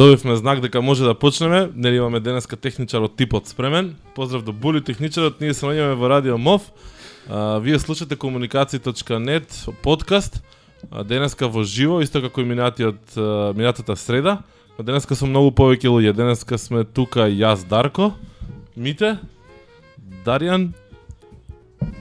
добивме знак дека може да почнеме. Нели имаме денеска техничар од типот спремен. Поздрав до Були техничарот. Ние се наоѓаме во Радио МОВ. А, вие слушате комуникација.нет подкаст. А, денеска во живо, исто како и минатиот а, минатата среда. Но денеска се многу повеќе луѓе. Денеска сме тука јас Дарко, Мите, Даријан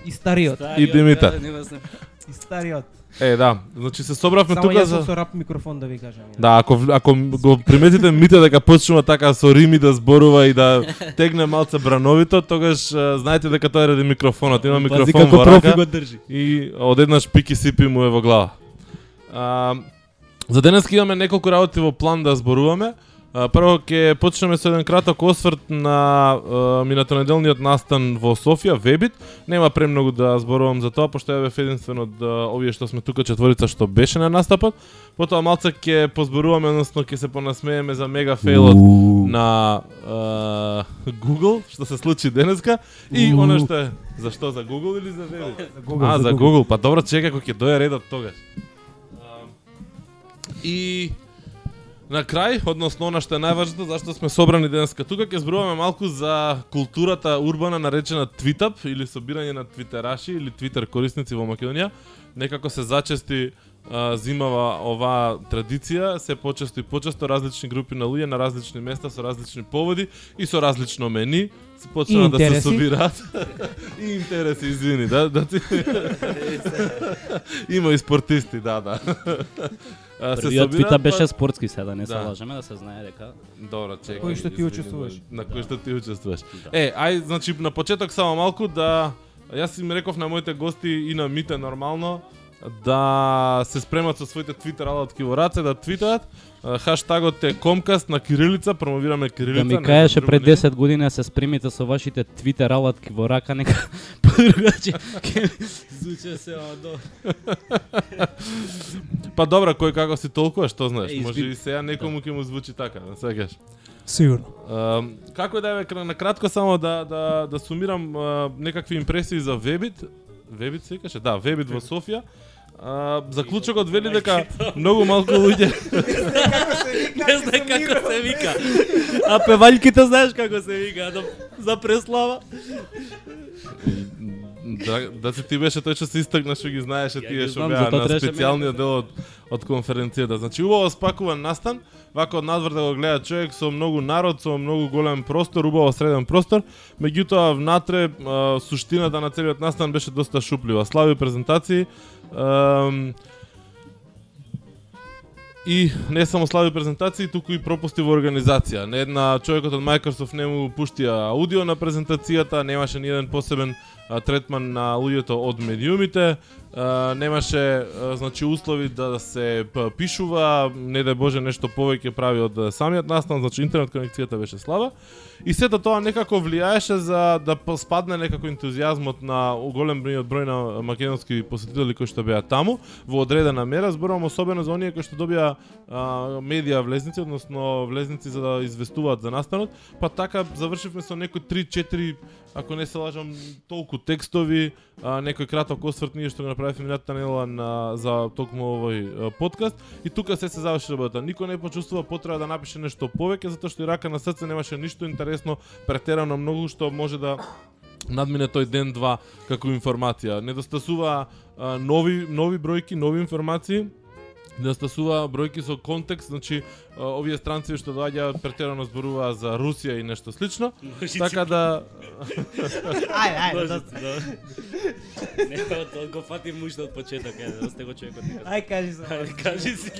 И стариот. И Димитар. И стариот. Е, да. Значи се собравме Само тука за со рап микрофон да ви кажам. Да, ако ако го приметите Мите дека почнува така со рими да зборува и да тегне малце брановито, тогаш знаете дека тоа е ради микрофонот. Има Пази микрофон како во рака го држи. и одеднаш пики сипи му е во глава. А, за денес имаме неколку работи во план да зборуваме. Прво ќе почнеме со еден краток осврт на а, минатонеделниот настан во Софија, Вебит. Нема премногу да зборувам за тоа, пошто ја бев единствен од овие што сме тука четворица што беше на настапот. Потоа малце ќе позборуваме, односно ќе се понасмееме за мега фейлот на а, Google, што се случи денеска. И она што е... Зашто, за Google или за Вебит? За Google, а, за Google. Па добро, чекај кога ќе дое редот тогаш. И на крај, односно она што е најважното, зашто сме собрани денеска тука, ќе зборуваме малку за културата урбана наречена твитап или собирање на твитераши или твитер корисници во Македонија. Некако се зачести а, зимава оваа традиција, се почесто и почесто различни групи на луѓе на различни места со различни поводи и со различно мени се почнаа да се собираат. и интереси, извини, да, да ти... Има и спортисти, да, да. А, се Првиот собираат, твита па- беше спортски сега, не се Да. лажеме да се знае дека Добро, чекај. Кој што ти учествуваш? На кој Да. што ти учествуваш. Да. Е, ај, значи на почеток само малку да јас им реков на моите гости и на Мите нормално да се спремат со своите твитер алатки во раце да твитаат. Хаштагот е Комкаст на кирилица, промовираме кирилица. Да ми кажеше пред ништо. 10 години да се спремите со вашите твитер алатки во рака, нека подругачи ќе звучи се одо. Па добра, кој како си толкува, што знаеш? Е, Може и сега некому ќе му звучи така, не сеќаш. Сигурно. Како е да е на кратко само да да да сумирам а, некакви импресии за Вебит. Вебит се викаше? Да, Вебит во Софија. А, заклучокот вели дека многу малку луѓе Не знае како се вика. А певальките знаеш како се вика, да, за преслава. да, да си ти беше тој што се истакна што ги знаеше тие што беа на специјалниот дел од од конференцијата. Значи убаво спакуван настан, вака од надвор да го гледа човек со многу народ, со многу голем простор, убаво среден простор, меѓутоа внатре а, суштината на целиот настан беше доста шуплива. Слаби презентации, И не само слаби презентации, туку и пропусти во организација. Не една човекот од Microsoft не му пуштија аудио на презентацијата, немаше ни еден посебен третман на луѓето од медиумите, немаше значи услови да се пишува, не да Боже нешто повеќе прави од самиот настан, значи интернет конекцијата беше слаба. И сето тоа некако влијаеше за да спадне некако ентузијазмот на голем број број на македонски посетители кои што беа таму во одредена мера, зборувам особено за оние кои што добија а, медија влезници, односно влезници за да известуваат за настанот, па така завршивме со некои 3-4 ако не се лажам, толку текстови, а, некој краток осврт ние што го направивме минатата недела на за токму овој а, подкаст и тука се се заврши работа. Никој не почувствува потреба да напише нешто повеќе затоа што и рака на срце немаше ништо интересно, претерано многу што може да надмине тој ден два како информација. Недостасува а, нови нови бројки, нови информации. Недостасува бројки со контекст, значи овие странци што доаѓаат претерано зборуваа за Русија и нешто слично. Така да Ајде, ајде. Може, да- да. Не, од го фати мушта од почеток, е, да сте го човекот нека. Ај кажи се. Ајде, кажи си.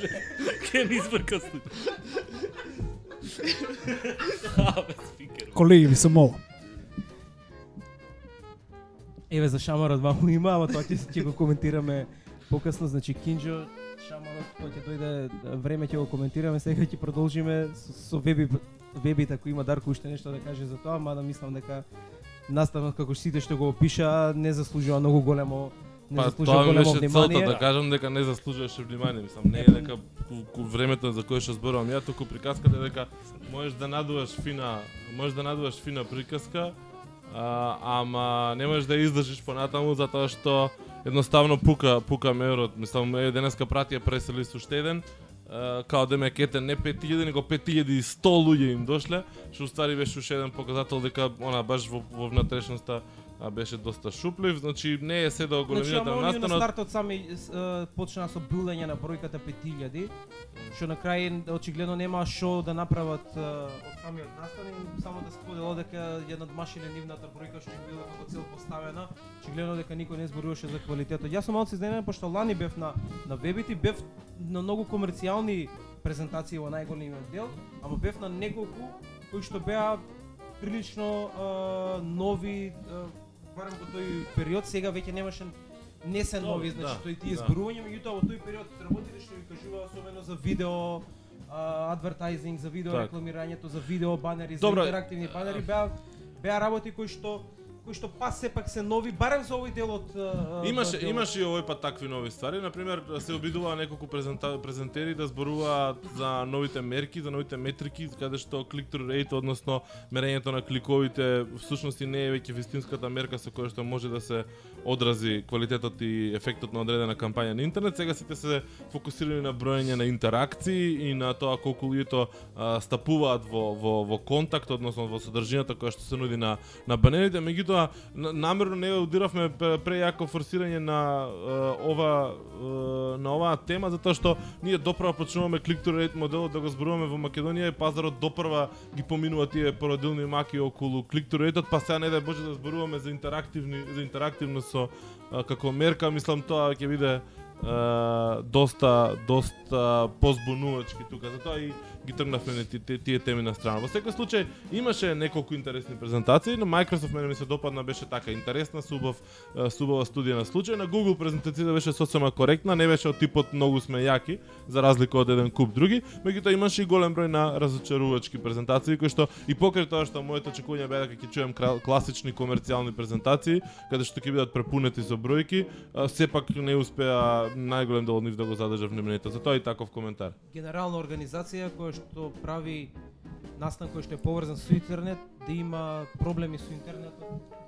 Ке ми избрка студ. Абе, спикер. Колеги, ви се молам. Еве за шамарот ваму има, ама тоа ќе ќе го коментираме покасно, значи Кинџо шамарот кој ќе дојде време ќе го коментираме, сега ќе продолжиме со, со веби вебит ако има Дарко уште нешто да каже за тоа, мада мислам дека наставот како сите што го опиша не заслужува многу големо не Па заслужува тоа ми големо беше целта внимание. да кажам дека не заслужуваше внимание, мислам, не е дека времето за кое што зборувам. Ја, туку приказката е дека можеш да надуваш фина, можеш да надуваш фина приказка, а, ама не можеш да издржиш понатаму затоа што едноставно пука пука меурот. Мислам, е денеска пратија пресели со уште еден. Uh, као да демек ете не 5000 него 5100 луѓе им дошле, што уствари беше уште еден показател дека она баш во, во внатрешноста а, беше доста шуплив, значи не е се до Значи, големината ама на оние на настанот. стартот сами почнаа со билење на бројката 5000, што на крај очигледно нема шо да направат од самиот настан, и само да сподело дека ја надмашиле нивната бројка што им била како цел поставена, очигледно дека никој не зборуваше за квалитетот. Јас сум малку изненаден пошто лани бев на на вебите, бев на многу комерцијални презентации во најголемиот дел, ама бев на неколку кои што беа прилично а, нови а, барем во тој период, сега веќе немаше не се нови, значи да, тој тие да. зборувања, меѓутоа во тој период работите што ви кажува особено за видео адвертайзинг, за видео Так. рекламирањето, за видео банери, за Добро, интерактивни банери, беа беа работи кои што кои што па сепак се нови, барем за овој дел од Имаше имаше и овој пат такви нови ствари. На пример, се обидуваа неколку презента, презентери да зборуваат за новите мерки, за новите метрики, каде што click-through rate, односно мерењето на кликовите, всушност не е веќе вистинската мерка со која што може да се одрази квалитетот и ефектот на одредена кампања на интернет. Сега сите се фокусирани на броење на интеракции и на тоа колку луѓето стапуваат во, во, во контакт, односно во содржината која што се нуди на, на банерите. Меѓутоа, намерно не удиравме прејако форсирање на ова на оваа тема затоа што ние допрва почнуваме click-through rate моделот да го зборуваме во Македонија и пазарот допрва ги поминува тие породилни маки околу click-through rate па сега не дај Боже да зборуваме за интерактивни за интерактивно со како мерка, мислам тоа ќе биде доста доста позбунувачки тука. Затоа и ги тргнавме тие, тие теми на страна. Во секој случај имаше неколку интересни презентации, но Microsoft мене ми се допадна беше така интересна, субав субава студија на случај. На Google презентацијата беше сосема коректна, не беше од типот многу сме јаки, за разлика од еден куп други, меѓутоа имаше и голем број на разочарувачки презентации кои што и покрај тоа што моето очекување беа дека ќе чуем класични комерцијални презентации, каде што ќе бидат препунети со бројки, сепак не успеа најголем дел од нив да го задржа вниманието. Затоа и таков коментар. генерална организација која што прави настан кој што е поврзан со интернет, да има проблеми со интернетот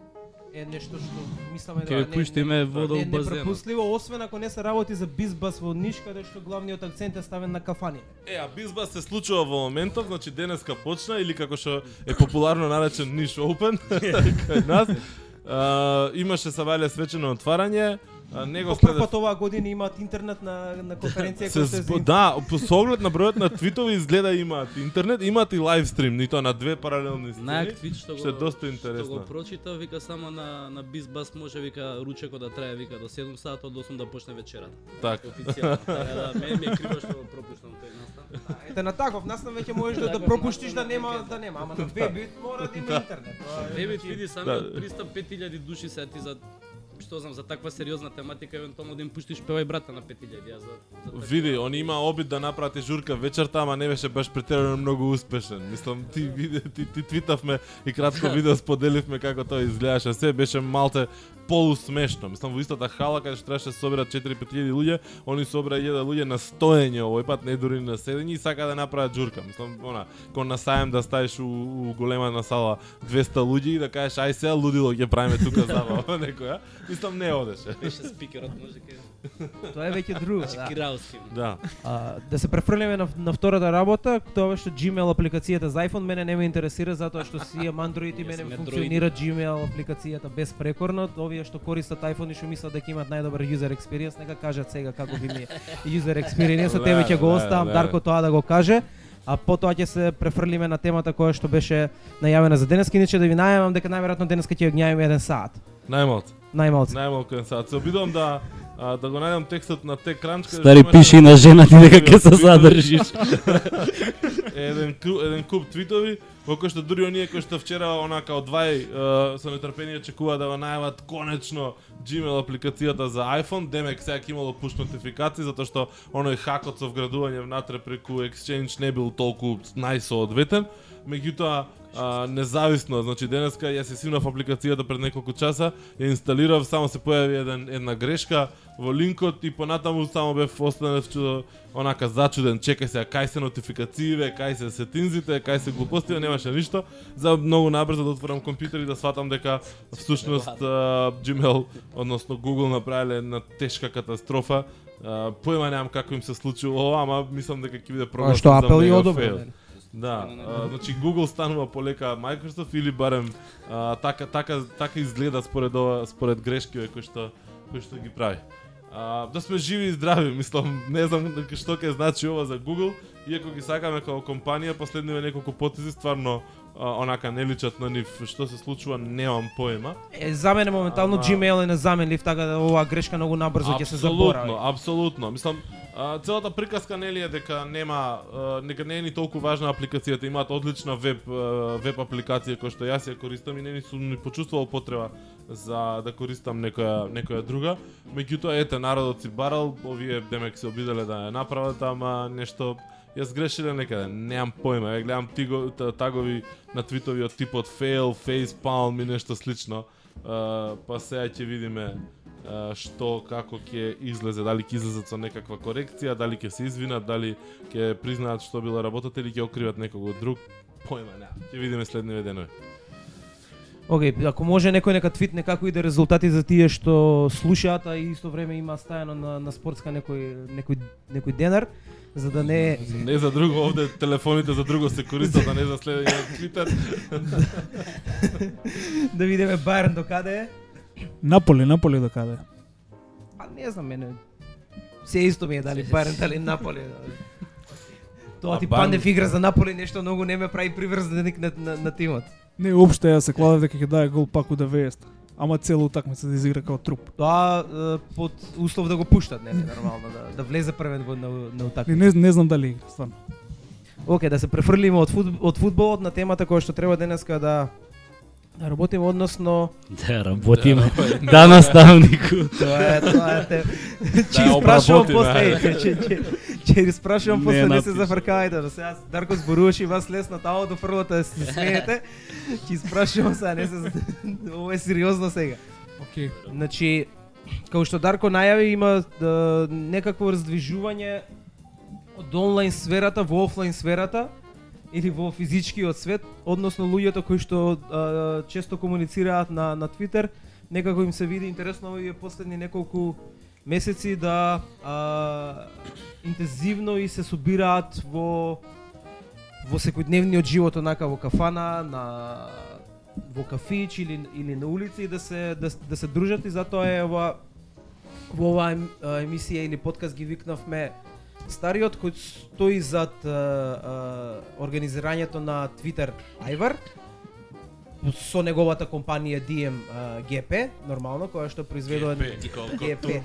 е нешто што мисламе Ќе ви да пуштиме вода не, у базенот. непропустливо, освен ако не се работи за бизбас во Ниш, каде што главниот акцент е ставен на кафани. Е, а бизба се случува во моментов, значи денеска почна или како што е популарно наречен Niche Open кај нас. А, имаше Савале свечено отварање, По прв следев пат оваа година имаат интернет на на конференција се која се. Да, по со оглед на бројот на твитови изгледа имаат интернет, имаат и лайв стрим, и тоа на две паралелни Најак сцени. твит што што е го доста Што интересно. го прочита, вика само на на Бизбас може вика ручекот да трае вика до 7 сата, од 8 да почне вечерата. Така. Официјално. Така да, мене ми е криво што го пропуштам тој настан. Ете на таков настан веќе можеш да, да Таков пропуштиш да нема да нема, ама на вебит мора да има интернет. Тоа е, Вебит види самиот пристап 5000 души се ти за што знам за таква сериозна тематика евентуално да им пуштиш певај брата на 5000 ја за, за Види, они има обид да направат журка вечерта, ама не беше баш претерано многу успешен. Мислам, ти виде, ти, ти твитавме и кратко видео споделивме како тоа изгледаше. Се беше малте полусмешно. Мислам, во истата хала каде што требаше да се соберат 4-5 луѓе, они собра 1000 луѓе на стоење овој пат, не дури на седење и сака да направат журка. Мислам, она, кон на сајм да ставиш у, у голема на сала 200 луѓе и да кажеш ај сега лудило ќе правиме тука забава некоја. Мислам не одеше. Беше спикерот може ке Тоа е веќе друго. Да. Кирауски. Да. А, да се префрлиме на, на втората работа, тоа беше Gmail апликацијата за iPhone, мене не ме интересира затоа што си имам Android и мене функционира Gmail апликацијата безпрекорно. Овие што користат iPhone и што мислат дека имаат најдобар user experience, нека кажат сега како ви ми е user experience, тебе ќе го оставам да. Дарко тоа да го каже. А потоа ќе се префрлиме на темата која што беше најавена за денеска, иначе да ви најавам дека најверојатно денеска ќе ја гњавиме еден сат. Најмалку. Најмалку. Најмалку сат. Се обидувам да а, да го најдам текстот на те кранчка. Стари пиши на жена ти дека ќе се задржиш. еден ку- еден куп твитови во кој што дури оние кои што вчера онака од двај со нетрпение очекува да го најават конечно Gmail апликацијата за iPhone, демек сега ќе имало push нотификации затоа што оној хакот со вградување внатре преку Exchange не бил толку најсоодветен, меѓутоа а, независно, значи денеска ја се симнав апликацијата пред неколку часа, ја инсталирав, само се појави еден една грешка во линкот и понатаму само бев останав чудо онака зачуден, чекај сега кај се нотификацииве, кај се сетинзите, кај се глупостиве, немаше ништо. За многу набрзо да отворам компјутер и да сватам дека всушност а, Gmail, односно Google направиле една тешка катастрофа А, поема немам како им се случило ова, ама мислам дека ќе биде А прогласен што Apple и нели? Да, а, значи Google станува полека Microsoft или барем а, така така така изгледа според ова според грешките кои што кои што ги прави. А, да сме живи и здрави, мислам, не знам што ќе значи ова за Google, иако ги сакаме како компанија, последниве неколку потези стварно онака не личат на нив. Што се случува, немам поема. Е, за мене моментално Ама- Gmail е незаменлив, така да оваа грешка многу набрзо ќе се заборави. Апсолутно, апсолутно. Мислам, целата приказка нели е дека нема нека не е ни толку важна апликацијата, имаат одлична веб веб апликација која што јас ја користам и не ни сум ни почувствувал потреба за да користам некоја некоја друга. Меѓутоа ете народот си барал, овие демек се обиделе да ја направат, ама нешто ја сгрешиле некаде, немам појма, ја гледам тиго, тагови на твитови од типот fail, face palm и нешто слично. Uh, па сега ќе видиме што како ќе излезе, дали ќе излезат со некаква корекција, дали ќе се извинат, дали ќе признаат што било работата или ќе окриват некого друг. Појма не, Ќе видиме следниве денови. Океј, ако може некој нека твитне како иде резултати за тие што слушаат, а и исто време има стајано на, на спортска некој, некој, некој денар, за да не... Не за друго, овде телефоните за друго се користат, а не за следење на Твитер. да видиме Бајерн до каде е. Наполи, Наполи до каде? А не знам, мене... Се исто ми е дали Бајерн, дали Наполи. Тоа ти Пандев игра за Наполи нешто многу не ме прави приврзаник на, на, на тимот. Не, уопште ја се кладев дека ќе даде гол пак у 90. Ама цело утакмица да изигра како труп. Тоа под услов да го пуштат, нели, нормално, да, да влезе првен во на, на Не, утакмица. не, не знам дали игра, стварно. Океј, да се префрлиме од, фут, од фудбалот на темата која што треба денеска да да работиме, односно Да, работиме. Да, наставнику. тоа е тоа е те. Ќе ја испрашувам после, ајде. ќе ќе ќе ќе испрашувам после не се зафркавајте, да сега Дарко зборуваше и вас лесно тамо до фрлата да се смеете. Ќе испрашувам сега, не се ова е сериозно сега. Океј. Значи, како што Дарко најави, има да, некакво раздвижување од онлайн сферата во офлайн сферата или во физичкиот свет, односно луѓето кои што а, често комуницираат на на Твитер, некако им се види интересно овие последни неколку месеци да а, интензивно и се собираат во во секојдневниот живот онака во кафана, на во кафич или или на улица и да се да, да се дружат и затоа е ова во оваа емисија или подкаст ги викнавме стариот кој стои зад а, а, организирањето на Twitter Айвар со неговата компанија DM а, GP, нормално, која што произведува GP.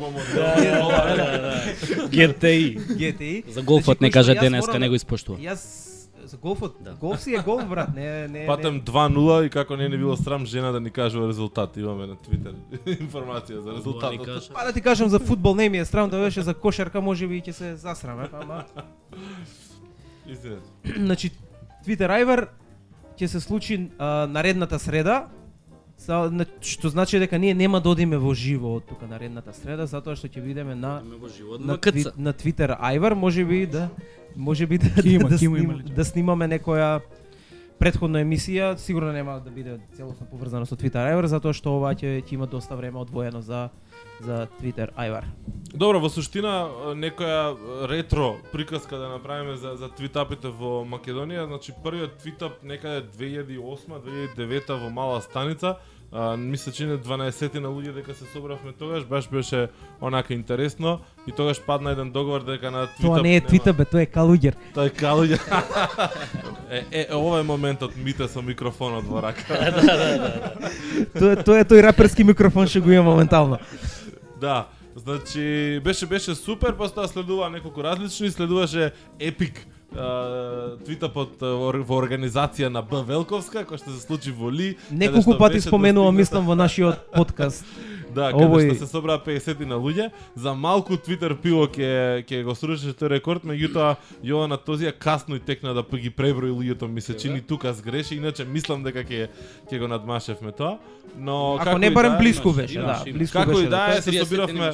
GTI. GTI. За голфот Значи, не каже јас денеска, морам не да- го испоштува. Јас за голфот, Да. голф си е голф брат, не не Патем не. 2-0 и како не ни било срам жена да ни кажува резултат. Имаме на Твитер информација за резултатот. Па да ти кажам за фудбал не ми е срам, да беше за кошарка можеби и ќе се засраме, ама Истината. значи Twitter Айвар ќе се случи а, наредната среда. Са, што значи дека ние нема да одиме во живо од тука наредната среда, затоа што ќе бидеме на во живот на, на тви, КЦ. на Twitter Айвар, можеби да можеби да, Ќе има, да, ќе има, сним, има да снимаме некоја предходна емисија, сигурно нема да биде целосно поврзано со Twitter Айвар, затоа што ова ќе ќе има доста време одвоено за за Twitter Айвар. Добро, во суштина некоја ретро приказка да направиме за за твитапите во Македонија, значи првиот твитап некаде 2008-2009 во мала станица, а, ми се чини 12 на луѓе дека се собравме тогаш, баш беше онака интересно и тогаш падна еден договор дека на твитап Тоа не е нема- Twitter, бе, тоа е Калуѓер. Тој калуѓе. е, е, ова е моментот мите со микрофонот во рака. Тоа е- тоа е тој раперски микрофон што го има моментално. Да, значи беше беше супер, после тоа следува неколку различни, следуваше Епик твитапот а, ор- во организација на Б Велковска, кој што се случи во Ли. каде Неколку пати споменувам, мислам, во нашиот подкаст. Да, каде Овој- што се собраа 50 на луѓе, за малку Твитер пиво ќе ќе го срушеше тој рекорд, меѓутоа Јована Тозија касно и текна да ги преброи луѓето, ми се чини тука сгреши, иначе мислам дека ќе ќе го надмашевме тоа. Но Ако како не барем да имаш, беше, имаш, да, близко Како беше. и да е, се 30 собиравме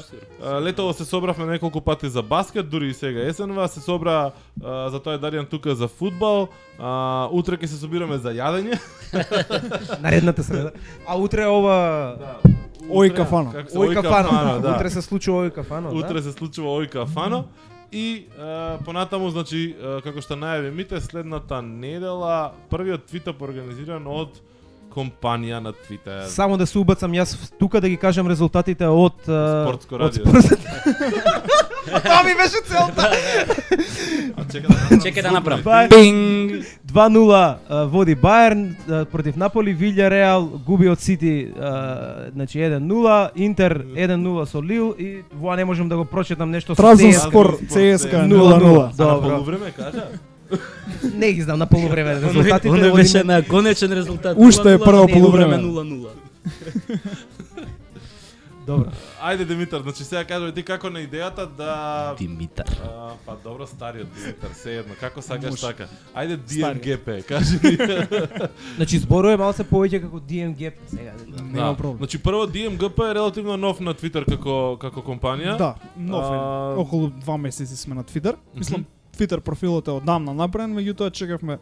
Летово се собравме неколку пати за баскет, дури и сега есенва се собра за тоа е Даријан тука за фудбал. А, утре ќе се собираме за јадење. Наредната среда. А утре ова Да. Ој утре, кафано. Ој кафано, да. утре се случува ој кафано, Утре да? се случува ој кафано и е, понатаму значи е, како што најави Мите следната недела првиот твитап организиран од компанија на Твитер. Само да се убацам јас тука да ги кажам резултатите од Спортско од радио. спорт- Тоа ми беше целта. Чека да Чекај да направам. Бај. Пинг. 2-0 а, води Баерн против Наполи, Вилја Реал губи од Сити значи 1-0, Интер 1-0 со Лил и воа не можам да го прочитам нешто со ЦСКА. спор Транзон ЦСКА спор, 0-0. А на Добро. полувреме кажа? Не ги знам на полувреме резултатите. Оне од беше на конечен резултат. Уште е 0:0, прво на полувреме. 0:0. Добро. Ајде Димитар, значи сега кажувај ти како на идејата да Димитар. А, па добро стариот Димитар, се едно, како сакаш Може. така. Ајде. DMGP, кажи ми. Значи зборува малце повеќе како DMG сега. Нема проблем. Значи прво DMGP е релативно нов на Твитер како како компанија. Да, нов е. А, Околу два месеци сме на Твитер. Мислам, Твитер профилот е одамна направен, меѓутоа чекавме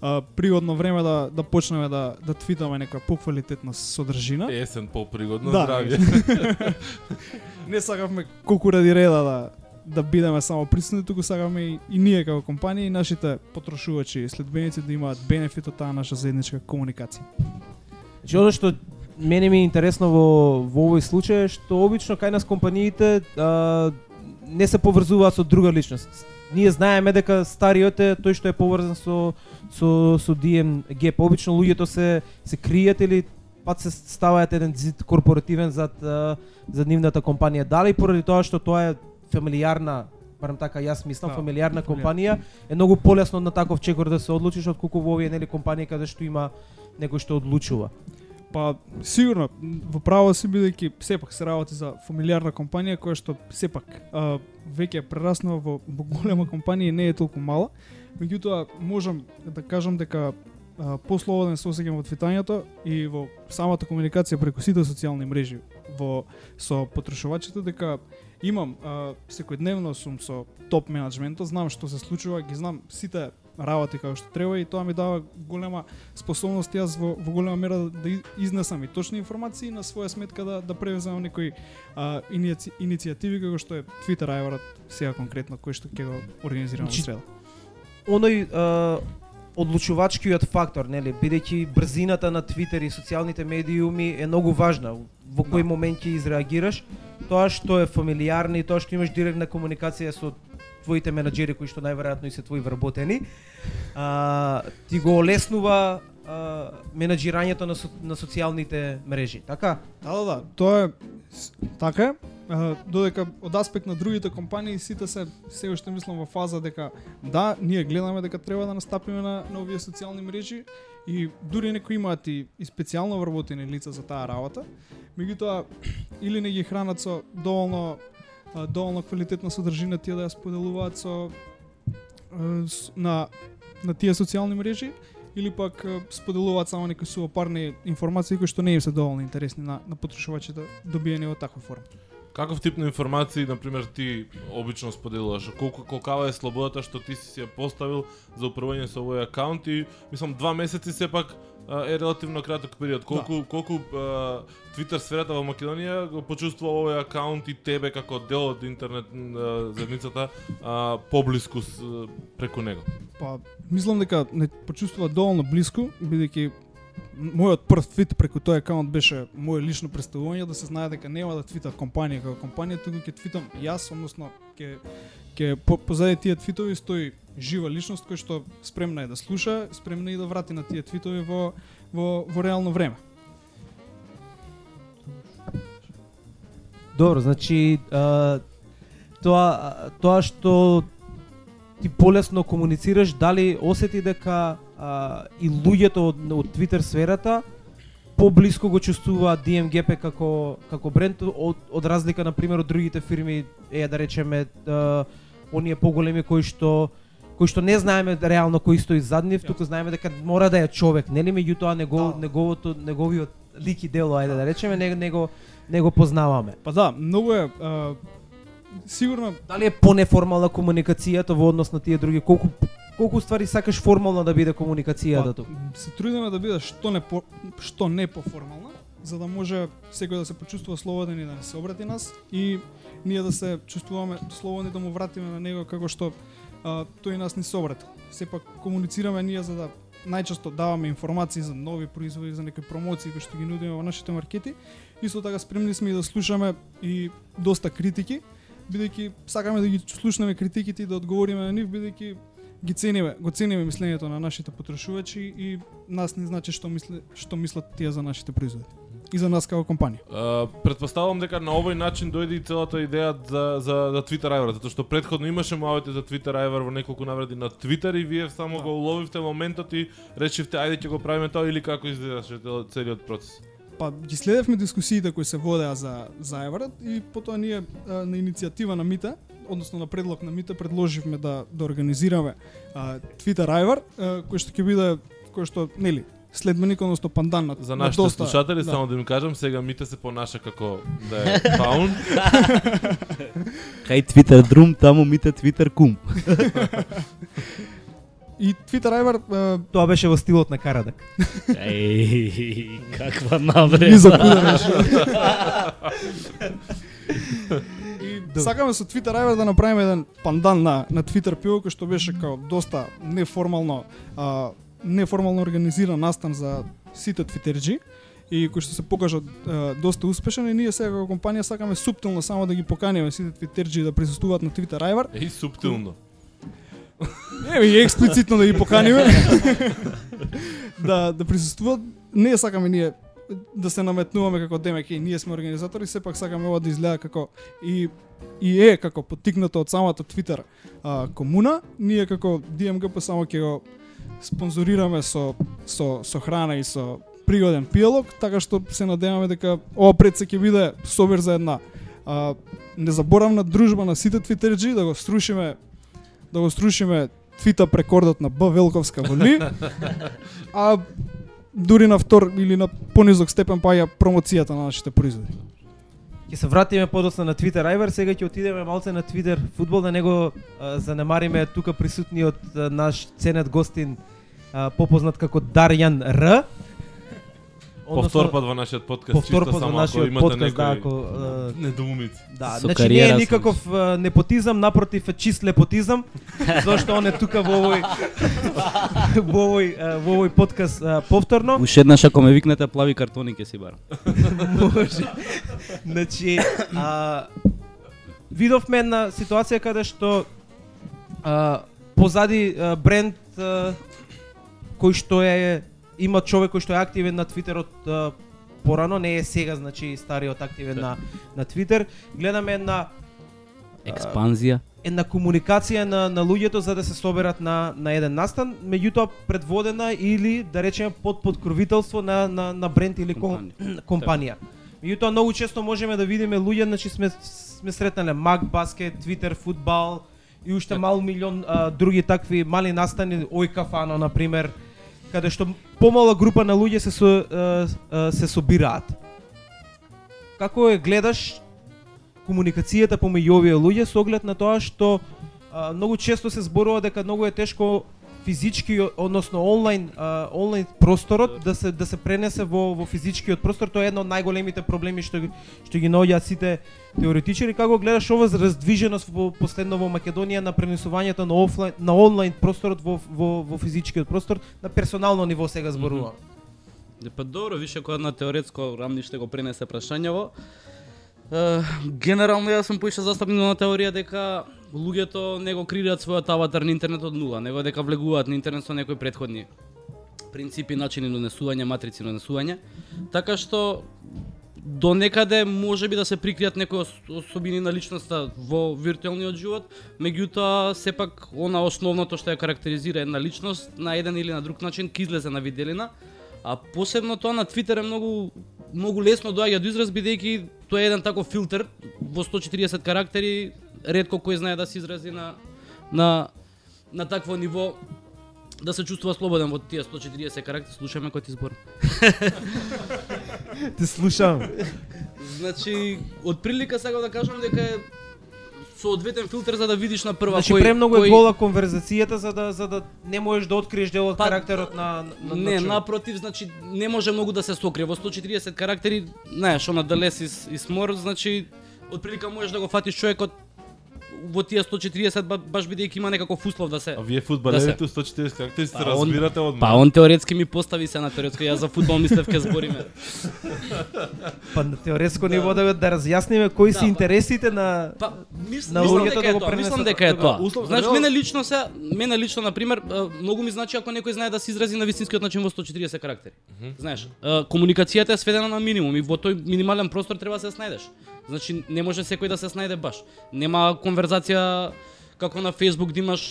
а, пригодно време да да почнеме да да твитаме нека поквалитетна содржина. Есен попригодно Да. здравје. Не сакавме колку ради реда да да бидеме само присутни, туку сакаме и, и ние како компанија и нашите потрошувачи и следбеници да имаат бенефит од таа наша заедничка комуникација. Значи оно што мене ми е интересно во во овој случај е што обично кај нас компаниите а, не се поврзуваат со друга личност. Ние знаеме дека стариот е тој што е поврзан со со со DMG. Обично луѓето се се кријат или пат се ставаат еден зид корпоративен зад за нивната компанија. Дали поради тоа што тоа е фамилиарна барем така јас мислам, Да, фамилиарна фамилиарна. компанија е многу полесно на таков чекор да се одлучиш отколку во овие нели компании каде што има некој што одлучува. Па сигурно во право си бидејќи сепак се работи за фамилиарна компанија која што сепак а, веќе прераснува во, во голема компанија и не е толку мала. Меѓутоа можам да кажам дека а, послободен се осеќам во твитањето и во самата комуникација преку сите социјални мрежи во со потрошувачите дека имам а, секојдневно сум со топ менеджментот, знам што се случува, ги знам сите работи како што треба и тоа ми дава голема способност јас во, во голема мера да, да изнесам и точни информации и на своја сметка да да превземам некои а, иници, иницијативи како што е Twitter Ајварат сега конкретно кој што ќе го организираме во Значи, среда. оној а, одлучувачкиот фактор, нели, бидејќи брзината на Твитер и социјалните медиуми е многу важна. Во кој Да. момент ќе изреагираш, тоа што е фамилиарно и тоа што имаш директна комуникација со твоите менаџери кои што најверојатно и се твои вработени, а, ти го олеснува а, менаџирањето на, со, на социјалните мрежи, така? Да, да, да, тоа е така. А, додека од аспект на другите компании сите се се уште мислам во фаза дека да, ние гледаме дека треба да настапиме на, на овие социјални мрежи и дури некои имаат и, и специјално вработени лица за таа работа. Меѓутоа или не ги хранат со доволно доволно квалитетна содржина тие да ја споделуваат со на на тие социјални мрежи или пак споделуваат само некои сувопарни информации кои што не им се доволно интересни на, на потрошувачите добиени во таква форма. Каков тип на информации, на пример, ти обично споделуваш? Колку колкава е слободата што ти си ја поставил за управување со овој акаунт и мислам два месеци сепак е релативно краток период. Колку колку а, Твитер сферата во Македонија го почувствува овој акаунт и тебе како дел од интернет а, заедницата а, поблиску с, преку него? Па, мислам дека не почувствува доволно блиску, бидејќи мојот прв твит преку тој акаунт беше моје лично представување да се знае дека нема да твита компанија како компанија, туку ќе твитам јас, односно ќе ќе по, позади тие твитови стои жива личност која што спремна е да слуша, спремна е и да врати на тие твитови во во во реално време. Добро, значи а, тоа тоа што ти полесно комуницираш, дали осети дека а, и луѓето од, од Twitter сферата поблиско го чувствува DMGP како како бренд од, од разлика на пример од другите фирми, е да речеме а, оние поголеми кои што кои што не знаеме реално кој стои зад нив, туку знаеме дека мора да е човек, нели меѓутоа него, Да. неговото неговиот лик и дело, ајде да речеме, не, него не го познаваме. Па да, многу е а, сигурно Дали е понеформална комуникацијата во однос на тие други? Колку колку ствари сакаш формална да биде комуникацијата Па, тука? се трудиме да биде што не по, што не поформална, за да може секој да се почувствува слободен и да не се обрати нас и ние да се чувствуваме слободни да му вратиме на него како што а, тој нас не собрат. Сепак комуницираме ние за да најчесто даваме информации за нови производи, за некои промоции кои што ги нудиме во нашите маркети. Исто така спремни сме и да слушаме и доста критики, бидејќи сакаме да ги слушнеме критиките и да одговориме на нив, бидејќи ги цениме, го цениме мислењето на нашите потрошувачи и нас не значи што мисле, што мислат тие за нашите производи и за нас како компанија. А, предпоставувам дека на овој начин дојде и целата идеја за за за Twitter Iver, затоа што предходно имаше мавите за Twitter Iver во неколку навреди на Twitter и вие само го уловивте моментот и решивте ајде ќе го правиме тоа или како изгледаше цел- целиот процес. Па ги следевме дискусиите кои се водеа за за Еверат и потоа ние на иницијатива на Мите, односно на предлог на Мите предложивме да да организираме а, Twitter Iver, кој што ќе биде кој што нели следбеник односно пандан на За на нашите доста- слушатели да. само да им кажам, сега Мите се понаша како да е фаун. Кај Twitter друм, таму мите Twitter кум. И Twitter Iver а, Тоа беше во стилот на Карадак. Еј, каква ни навреда. закудараш. И сакаме со Twitter Iver да направиме еден пандан на на Twitter пиво кој што беше као доста неформално а, неформално организиран настан за сите твитерџи и кој што се покажа а, доста успешен и ние сега како компанија сакаме суптилно само да ги поканиме сите твитерџи да присуствуваат на Twitter Iver. Еј суптилно. Еве и експлицитно да ги поканиме. да да присуствуваат. Не сакаме ние да се наметнуваме како демек и ние сме организатори, сепак сакаме ова да изгледа како и и е како поттикнато од самата Twitter а, комуна, ние како DMGP само ќе го спонзорираме со со со храна и со пригоден пиелок, така што се надеваме дека ова пред се ќе биде собир за една а, незаборавна дружба на сите твитерџи да го струшиме да го струшиме твита прекордот на Б Велковска во Ли, а дури на втор или на понизок степен паја промоцијата на нашите производи. Ќе се вратиме подоцна на Twitter. Iver, сега ќе отидеме малце на Twitter. Фудбал да него а, занемариме. Тука присутниот а, наш ценет гостин а, попознат како Дарјан Р. Повтор пат во нашиот подкаст, повтор чисто пат во само ако нашиот имате подкаст, да, некои ако а, недоумици. Да, Со значи не е никаков а, непотизам, напротив е чист лепотизам, зашто он е тука во овој во овој а, во овој подкаст а, повторно. Уште еднаш ако ме викнете плави картони ќе си барам. Може. Значи, а, видовме една ситуација каде што а, позади а, бренд а, кој што е има човек кој што е активен на Твитерот порано, не е сега, значи стариот активен на на Твитер. Гледаме една Експанзија. една комуникација на на луѓето за да се соберат на на еден настан, меѓутоа предводена или да речеме под подкровителство на на на бренд или ком, Компанија. компанија. Меѓутоа многу често можеме да видиме луѓе, значи сме сме сретнале Мак баскет, Твитер фудбал и уште мал милион а, други такви мали настани, Ој кафано на пример, каде што помала група на луѓе се со, се собираат. Како е гледаш комуникацијата помеѓу овие луѓе со оглед на тоа што а, многу често се зборува дека многу е тешко физички односно онлайн а, онлайн просторот да се да се пренесе во во физичкиот простор тоа е едно од најголемите проблеми што што ги наоѓаат сите теоретичари како гледаш ова раздвиженост во последно во Македонија на пренесувањето на офлайн на онлайн просторот во во во физичкиот простор на персонално ниво сега зборувам. Де, Па добро, више кога на теоретско рамниште го пренесе прашањево. Е, генерално јас сум поише застапник на теорија дека луѓето не го креираат својот аватар на интернет од нула, него дека влегуваат на интернет со некои претходни принципи, начини на донесување, матрици на донесување. Така што до некаде може би да се прикријат некои особини на личноста во виртуелниот живот, меѓутоа сепак она основното што ја карактеризира една личност на еден или на друг начин ќе излезе на виделина, а посебно тоа на Твитер е многу многу лесно доаѓа до израз бидејќи тоа е еден таков филтер во 140 карактери, ретко кој знае да се изрази на на на такво ниво да се чувствува слободен во тие 140 карактери, слушаме кој ти збор. Те слушам. Значи, од прилика сакам да кажам дека е соодветен филтер за да видиш на прва Значи кој премногу е кој- гола конверзацијата за да за да не можеш да откриеш дел од Па, карактерот на на, на Не, човек. напротив, значи не може многу да се сокрие. Во 140 карактери, знаеш, она да less is, is more, значи отприлика можеш да го фатиш човекот во тие 140 ба, баш бидејќи има некаков услов да се А вие фудбалерите 140 карактери се Па, он- разбирате одма. Па он теоретски ми постави се на теоретско, јас за фудбал мислев ке збориме. Па на теоретско ниво да да разјасниме кои Да, се па- интересите на Па, мис, На мислам луѓето дека да е го тоа, пренесат мислам дека е тоа. тоа. Услов- Значи реал- мене лично се, мене лично на пример, многу ми значи ако некој знае да се изрази на вистинскиот начин во 140 карактери. Знаеш, комуникацијата е сведена на минимум и во тој минимален простор треба да се снајдеш. Значи не може секој да се снајде баш. Нема конверзација како на Facebook да имаш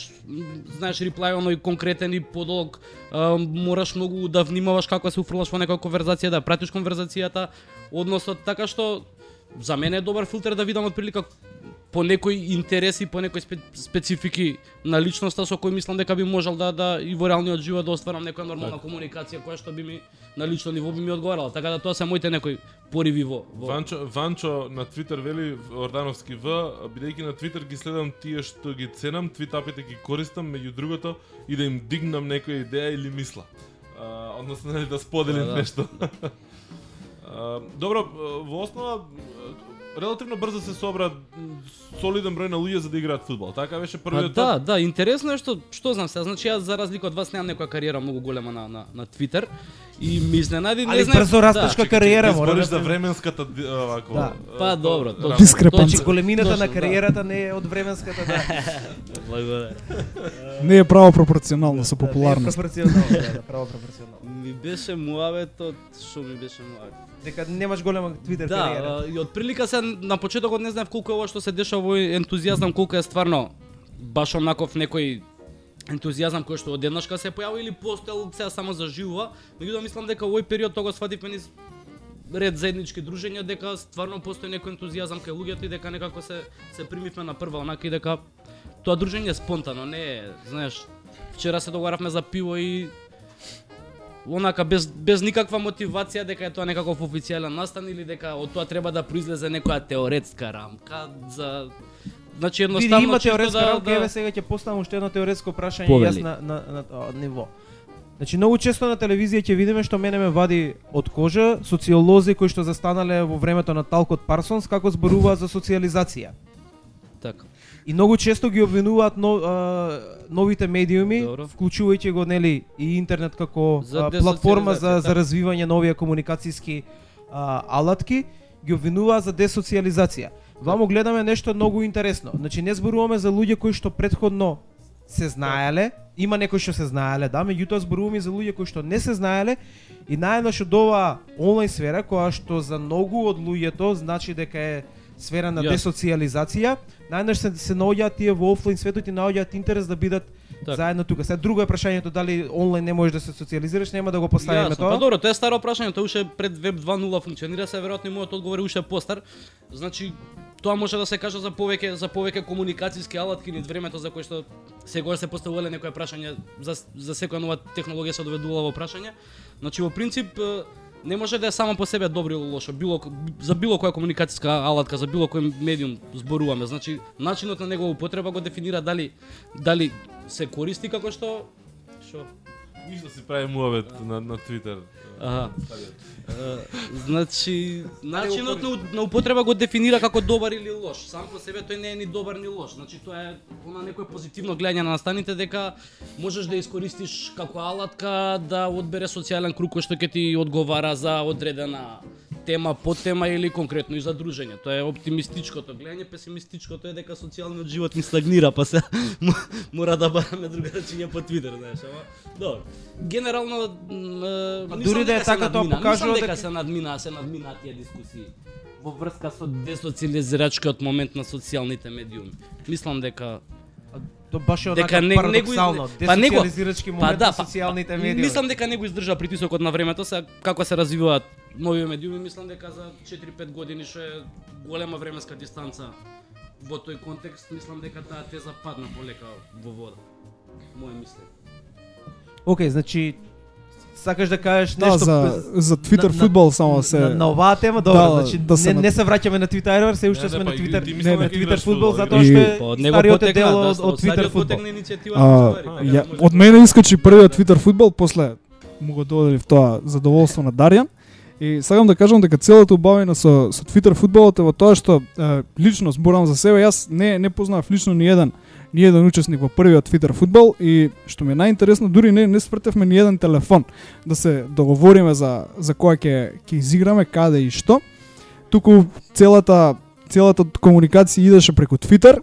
знаеш реплај оној конкретен и подолг а, мораш многу да внимаваш како се уфрлаш во некоја конверзација да пратиш конверзацијата односно така што за мене е добар филтер да видам отприлика по некои интереси, по некои спе, специфики на личноста со кој мислам дека би можел да да и во реалниот живот да остварам некоја нормална Така. комуникација која што би ми на лично ниво би ми одговарала. Така да тоа се моите некои пориви во, во... Ванчо, Ванчо на Твитер вели Ордановски В, бидејќи на Твитер ги следам тие што ги ценам, твитапите ги користам, меѓу другото и да им дигнам некоја идеја или мисла. А, односно да споделим Да, да. нешто. Добро, во основа релативно брзо се собра солиден број на луѓе за да играат фудбал. Така беше Па првиот да, да, интересно е што што знам се, значи јас за разлика од вас немам некоја кариера многу голема на на на Твитер и ми изненади, не Али знаев. брзо растешка да, кариера, мора да за временската овако. Да. Па, добро, а, точно. рамка. Дискрепанца. Значи големината на да. кариерата не е од временската да. Благодарам. Не е право пропорционално со Да, не е пропорционално, да, да, право пропорционално. Ми беше муаветот, што ми беше муавет. Дека немаш голема Твитер кариера. Да, и од прилика се на почетокот не знаев колку е ова што се дешава во ентузијазам, колку е стварно баш онаков некој ентузијазам кој што одеднашка се појави или постоел сега само за живува, меѓутоа мислам дека овој период тоа го свативме низ ред заеднички дружења дека стварно постои некој ентузијазам кај луѓето и дека некако се се примивме на прва онака и дека тоа дружење е спонтано, не е, знаеш, вчера се договаравме за пиво и онака без без никаква мотивација дека е тоа некаков официјален настан или дека од тоа треба да произлезе некоја теоретска рамка за Значи едноставно има теоретска да, рамка, да... еве сега ќе поставам уште едно теоретско прашање Повели. јас на на на тоа ниво. Значи многу често на телевизија ќе видиме што мене ме вади од кожа социолози кои што застанале во времето на Талкот Парсонс како зборуваат за социализација. така. И многу често ги обвинуваат но, а, новите медиуми, Добро. вклучувајќи го нели и интернет како За а, платформа за десоциализација, за развивање нови комуникацијски а, алатки, ги обвинуваат за десоциализација. Вамо гледаме нешто многу интересно. Значи не зборуваме за луѓе кои што предходно се знаеле, има некои што се знаеле, да, меѓутоа зборуваме за луѓе кои што не се знаеле и наеднаш од оваа онлайн сфера која што за многу од луѓето значи дека е сфера на десоциализација, наеднаш се, се наоѓаат тие во офлайн светот и наоѓаат интерес да бидат Така. заедно тука. Сега друго е прашањето дали онлайн не можеш да се социализираш, нема да го поставиме Јасно. тоа. Па добро, тоа е старо прашање, тоа уште пред Web 2.0 функционира, се веројатно мојот одговор е уште постар. Значи, тоа може да се каже за повеќе за повеќе комуникацијски алатки низ времето за кој што секогаш се поставувале некоја прашање за за секоја нова технологија се доведувала во прашање. Значи во принцип не може да е само по себе добро или лошо. Било за било која комуникацијска алатка, за било кој медиум зборуваме. Значи начинот на негова употреба го дефинира дали дали се користи како што што Ништо си прави муавет на на Твитер. Аха. Значи, начинот на, на употреба го дефинира како добар или лош. Сам по себе тој не е ни добар ни лош. Значи тоа е она некое позитивно гледање на настаните дека можеш да искористиш како алатка да одбере социјален круг кој што ќе ти одговара за одредена тема, подтема или конкретно и за дружење. Тоа е оптимистичкото гледање, песимистичкото е дека социјалниот живот ни стагнира, па се мора да бараме другарчиња по Твитер, знаеш, ама добро. Генерално Па дури да е така, тоа покажува дека дека- се надмина, се надмина тие дискусии во врска со десоциализирачкиот момент на социјалните медиуми. Мислам дека Тоа баш е дека не, парадоксално. па него Десоциализирачки момент на социјалните медиуми. Мислам дека него издржа притисокот на времето, сега како се развиваат нови медиуми, мислам дека за 4-5 години што е голема временска дистанца во тој контекст, мислам дека таа теза падна полека во вода. Моје мислење. Океј, значи Сакаш да кажеш Да, нешто за за Twitter на- фудбал само се на, на оваа тема, добро, Да, значи да се не, на- не се враќаме на Twitter, се уште Не, сме не, на па и Twitter. ти Не, дека Twitter фудбал, фудбал, затоа што е од него стариот е потекна, дел да, од, од Twitter иницијатива А, од да- мене искачи првиот Twitter фудбал, после му го доделив тоа задоволство на Дарјан. И сакам да кажам дека целото убавина со со Twitter фудбалот е во тоа што е, лично зборам за себе, јас не не познав лично ни еден ни еден учесник во првиот Twitter футбол и што ми е најинтересно дури не не спртевме ни еден телефон да се договориме за за која ќе ќе изиграме, каде и што. Туку целата целата комуникација идеше преку Twitter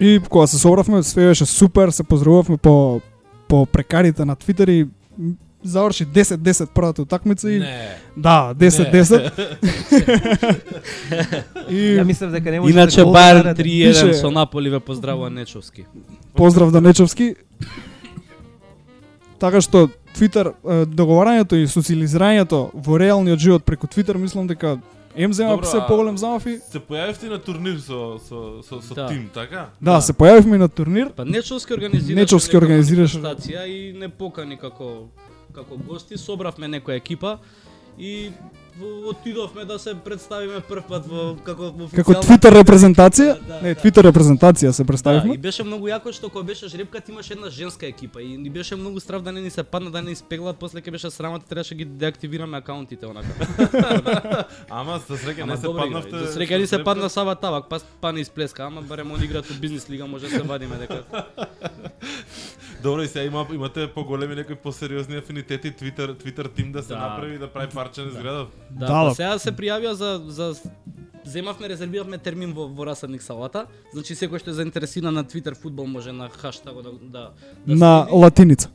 и кога се собравме све беше супер, се поздравувавме по по прекарите на Твитер и заврши 10-10 првата утакмица и Не. да, 10-10. и Ја мислев дека не може Иначе да гол Бајерн даде. 3-1 Пише- со Наполи ве поздравува Нечовски. поздрав да Нечовски. Така што Твитер договарањето и социализирањето во реалниот живот преку Твитер мислам дека ем зема се поголем замав и Се појавивте на турнир со со со, со Да. тим, така? да, се појавивме на турнир. Па Нечовски организираше Нечовски организираше. и не покани како како гости, собравме некоја екипа и во- отидовме да се представиме прв пат во како во Како официјална- Твитер репрезентација, Да, не, да. Твитер репрезентација се Да, представивме. и беше многу јако што кога беше жребка ти имаше една женска екипа и ни беше многу страв да не ни се падна да не испеглат, после ќе беше срамота требаше ги деактивираме акаунтите онака. Ама за среќа не се паднавте. играри. За среќа ни се падна Сава Тавак, па па не исплеска, ама барем он играат у бизнис лига, може да се вадиме дека. Добро, и сега има, имате поголеми некои посериозни афинитети Twitter Twitter тим да се Да. направи да прави парче на изградов. Да, Да, па да. сега се пријавија за за земавме, резервиравме термин во, во Расадник салата. Значи секој што е заинтересиран на Twitter фудбал може на хаштаг да да, да На следи. латиница.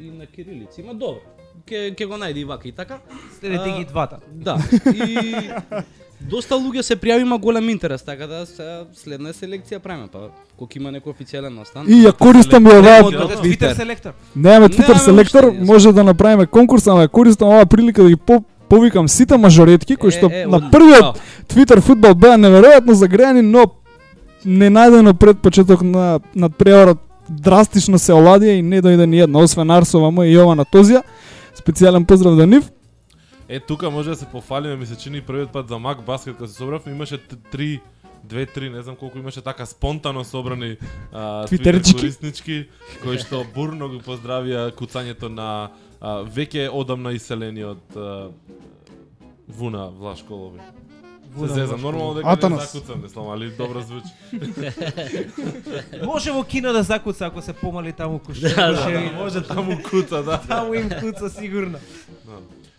и на кирилици. Има добро. Ке ке го најде и вака и така. Следете ги двата. Да. И доста луѓе се пријави, има голем интерес, така да сега следна селекција правиме, па колку има некој официјален настан. И ја користам и оваа Twitter. Селектор. Немаме Twitter селектор, може да направиме конкурс, ама ја користам оваа прилика да ги по повикам сите мажоретки кои што Е, е, на првиот. Twitter фудбал беа неверојатно загреани, но ненајдено пред почеток на надпреварот драстично се оладија и не дојде ни една, освен Арсова моја и Јована Тозија. Специјален поздрав до нив. Е, тука може да се пофалиме, ми се чини првиот пат за Мак Баскет кога се собравме, имаше три две, три, не знам колку имаше така спонтано собрани а, Твитерчики. Twitter кориснички кои што бурно го поздравија куцањето на а, веќе одамна иселениот а, Вуна Влашколови. Се Вуна зезам, нормално дека не Атанас. закуцам, мислам, али добро звучи. Може во кино да закуца ако се помали таму куше. Да, да, куше- Може таму куца, да. Таму им куца сигурно. Да.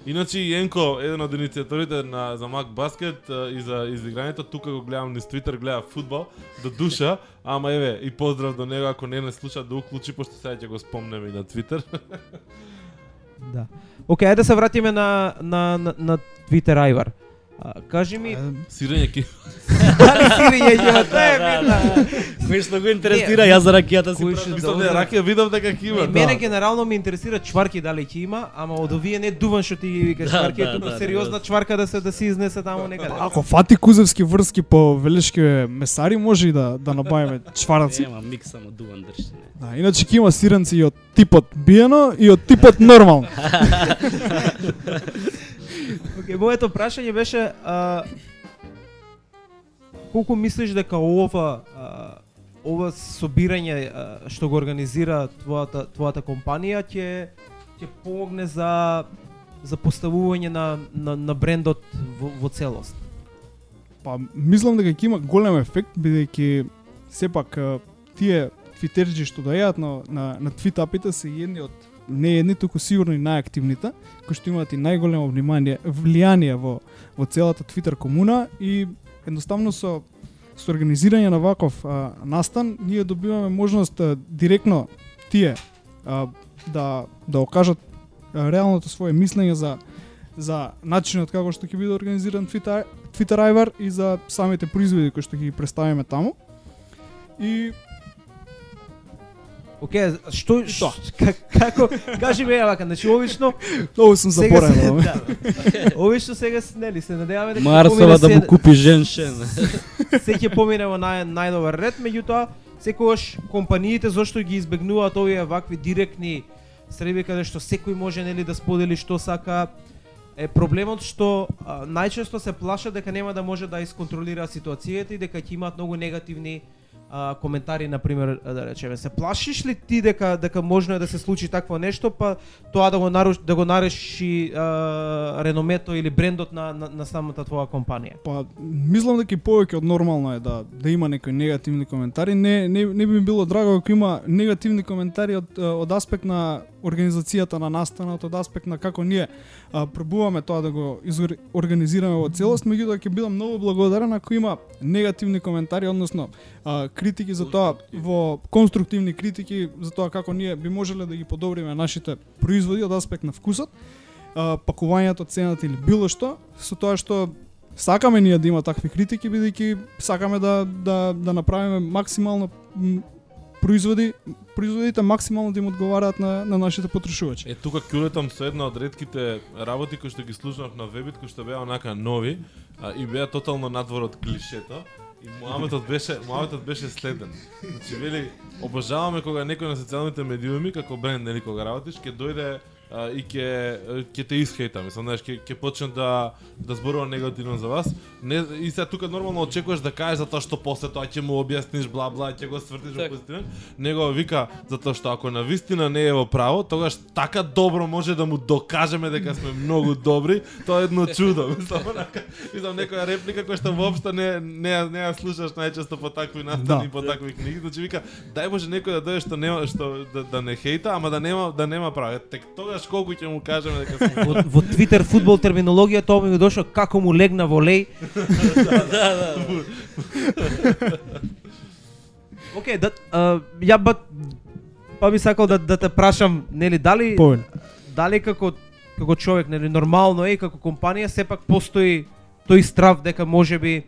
Иначе Јенко, еден од иницијаторите на за Мак Баскет и за изиграњето, тука го гледам низ Твитер, гледа фудбал до душа, ама еве и поздрав до него ако не не слуша да уклучи пошто сега ќе го спомнеме и на Твитер. Да. Океј, ајде да се вратиме на на на, на Твитер Айвар. А, кажи ми, Сирење ки дали сирење ќе има тоа е битна. Кој што го интересира, јас за ракијата си што- мислам дека ракија видов дека ќе има. Не, мене генерално ме интересира чварки дали ќе има, ама од овие не дуван што ти ги викаш Да, чварки, да, е туку да, сериозна да. чварка да се да се изнесе таму некаде. Ако фати кузевски врски по велешки месари, може и да да набавиме чвараци. Нема микс само дуван држчине. Да, иначе ќе има сиренци и од типот биено и од типот нормално. Океј, моето прашање беше а, колку мислиш дека ова а, ова собирање а, што го организира твојата твојата компанија ќе ќе помогне за за поставување на на, на брендот во, во целост. Па мислам дека ќе има голем ефект бидејќи сепак тие твитерџи што доаѓаат на на на твитапите се едни од не едни, туку сигурно и најактивните, кои што имаат и најголемо внимание, влијание во во целата Твитер комуна и едноставно со со организирање на ваков а, настан ние добиваме можност а, директно тие а, да да окажат а, реалното свое мислење за за начинот како што ќе биде организиран Twitter Twitter Ivar и за самите производи кои што ќе ги представиме таму. И Океј, што што как- како кажи ми вака, значи обично многу сум заборавен. да, обично сега се- нели се надеваме дека Марсова да му купи женшен. се ќе помине во нај, најдобар ред, меѓутоа секогаш компаниите зошто ги избегнуваат овие вакви директни среди каде што секој може нели да сподели што сака. Е проблемот што а, најчесто се плашат дека нема да може да исконтролира ситуацијата и дека ќе имаат многу негативни а, коментари на пример да речеме се плашиш ли ти дека дека можно е да се случи такво нешто па тоа да го наруш, да го нареши а, реномето или брендот на, на, на самата твоја компанија Па, мислам дека и повеќе од нормално е да да има некои негативни коментари. Не не не би ми било драго ако има негативни коментари од од аспект на организацијата на настанот, од аспект на како ние а, пробуваме тоа да го организираме во целост, меѓутоа ќе бидам многу благодарен ако има негативни коментари, односно а, критики за тоа во конструктивни критики за тоа како ние би можеле да ги подобриме нашите производи од аспект на вкусот, а, пакувањето, цената или било што, со тоа што сакаме ние да има такви критики бидејќи сакаме да да да направиме максимално производи производите максимално да им одговараат на на нашите потрошувачи. Е, тука кюлетам со една од редките работи кои што ги слушнав на вебит, кои што беа онака нови а, и беа тотално надвор од клишето. И муаметот беше, муаметот беше следен. Значи, вели, обожаваме кога некој на социјалните медиуми, како бренд, нели, кога работиш, ќе дојде а, и ќе ќе те исхејта, мислам, знаеш, ќе ќе почне да да зборува негативно за вас. Не и сега тука нормално очекуваш да кажеш затоа што после тоа ќе му објасниш бла бла, ќе го свртиш во Така. позитивен, него вика затоа што ако на вистина не е во право, тогаш така добро може да му докажеме дека сме многу добри, тоа е едно чудо, мислам, онака, мислам некоја реплика која што воопшто не не не ја слушаш најчесто по такви настани, Да. по такви книги, значи вика дај Боже некој да дойде што нема што да, да не хејта, ама да нема да нема право. Тек тогаш колку ќе му кажеме дека сме во, во Twitter фудбал терминологија тоа ми го дошло како му легна во леј. да, да. Океј, да ја ба па би сакал да да те прашам, нели дали Повели. дали како како човек, нели нормално е и како компанија сепак постои тој страв дека можеби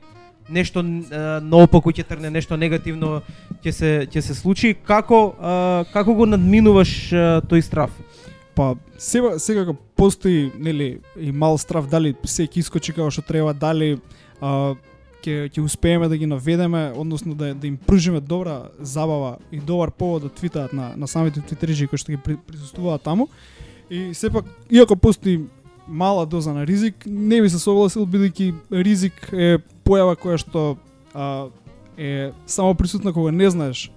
нешто а, наопаку ќе тргне нешто негативно ќе се ќе се случи како а, како го надминуваш а, тој страв Па сега секако постои нели и мал страв дали се ќе искочи како што треба, дали а, ќе ќе успееме да ги наведеме, односно да да им пружиме добра забава и добар повод да твитаат на на самите твитериџи кои што ги при- присуствуваат таму. И сепак иако постои мала доза на ризик, не би се согласил бидејќи ризик е појава која што а, е само присутна кога не знаеш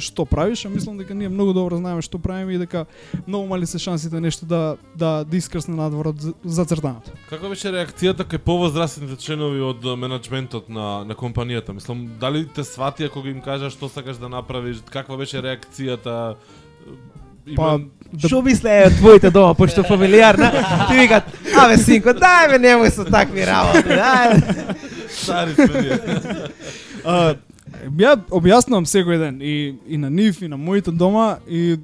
што правиш, а мислам дека ние многу добро знаеме што правиме и дека многу мали се шансите нешто да да да искрсне надвор од за- зацртаното. Каква беше реакцијата кај повозрастните членови од менаџментот на на компанијата? Мислам, дали те сватија кога им кажа што сакаш да направиш? Каква беше реакцијата? Има... Па да, Што мислеа од твоите дома, пошто фамилиарна, ти викат, абе синко, дај ме немој со такви работи, дај. стари сме ја објаснувам секој ден и и на нив и на моите дома и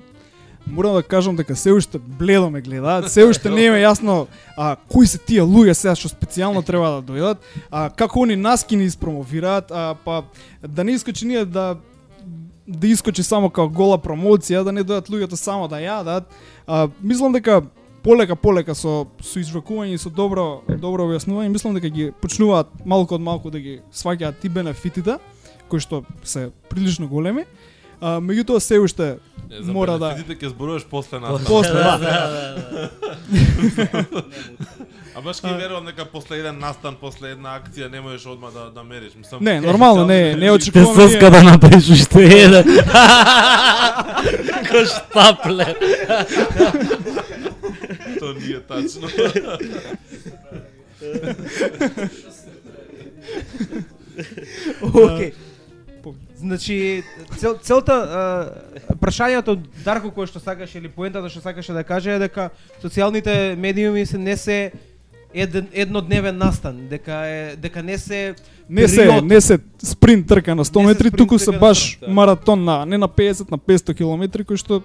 морам да кажам дека се уште бледо ме гледаат, се уште не е јасно а, кои се тие луѓе сега што специјално треба да дојдат, а, како они нас ќе ни испромовираат, а, па да не искочи ние да да искочи само како гола промоција, да не дојдат луѓето само да јадат. А, мислам дека полека полека со со извракување и со добро добро објаснување, мислам дека ги почнуваат малку од малку да ги сваќаат ти бенефитите кои што се прилично големи. А, меѓутоа се уште за Мора да- бенефитите ќе зборуваш после нас. после Да, да. да, да. А баш ќе верувам дека после еден настан, после една акција не можеш одма да да мериш. Мислам, Не, нормално, не, не Те очекуваме. ние- соска да направиш уште еден. Ко штапле. тоа не е тачно. Океј. Значи, цел, целта, а, прашањето Дарко кој што сакаше или поентата што сакаше да каже е дека социјалните медиуми се не се еден еднодневен настан, дека е дека не се Не се, не се спринт трка на 100 Не се метри, туку се баш 100, да. маратон на не на 50, на 500 километри кој што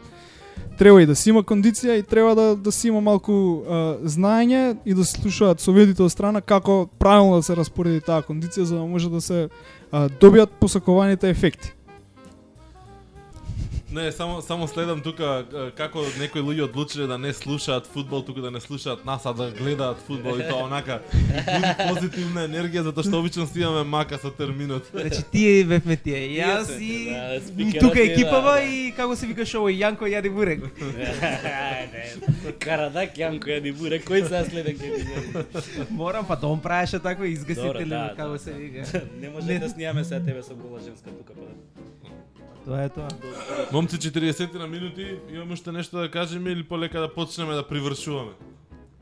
треба и да си има кондиција и треба да да си има малку а, знаење и да се слушаат советите од страна како правилно да се распореди таа кондиција за да може да се добијат посакуваните ефекти. Не, само само следам тука како некои луѓе одлучиле да не слушаат фудбал, туку да не слушаат нас, а да гледаат фудбал и тоа онака позитивна енергија затоа што обично си имаме мака со терминот. Значи тие бевме тие. Јас и да, и спикерот тука екипава да. и како се викаш овој Јанко јади бурек. Карадак Јанко ја дибуре, кој се следен ни Морам па дом правеше тако изгаси Добро, теле да, како да, се да. вика. Не може да снимаме сега тебе со гола женска тука па. Тоа е тоа. Момци 40 на минути, имаме уште нешто да кажеме или полека да почнеме да привршуваме?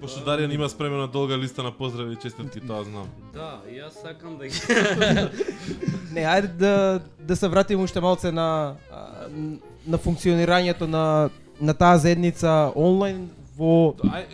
Пошто Даријан има спремена долга листа на поздрави и честитки, тоа знам. Да, и јас сакам да ги Не, ајде да да се вратиме уште малце на на функционирањето на на таа заедница онлайн во Ај,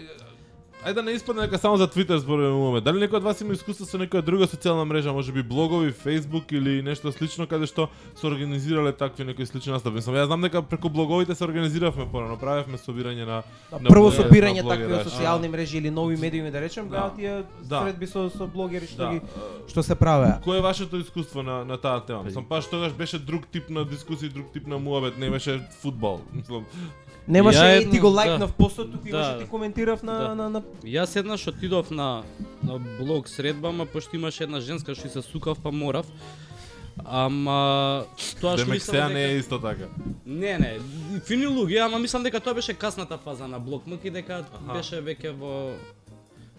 ај да не испадне дека само за Твитер зборуваме. Дали некој од вас има искуство со некоја друга социјална мрежа, можеби блогови, Facebook или нешто слично каде што се организирале такви некои слични настапи? Мислам, јас знам дека преку блоговите се организиравме порано, правевме собирање на на прво собирање такви блогера. социјални мрежи или нови медиуми да речем, Да. тие Да. средби со со блогери што Да. ги што се правеа. Кој е вашето искуство на на таа тема? Мислам, паш тогаш беше друг тип на дискусија, друг тип на муабет, не беше фудбал. Мислам, Немаше Ја и ти го да. лајкнав постот, туку Да. имаше ти коментирав на Да. на на Јас еднаш отидов на на блог средба, ама пошто имаше една женска што се сукав, па морав. Ама тоа што мислам не е дека исто така. Не, не, фини луѓе, ама мислам дека тоа беше касната фаза на блок МК и дека беше веќе во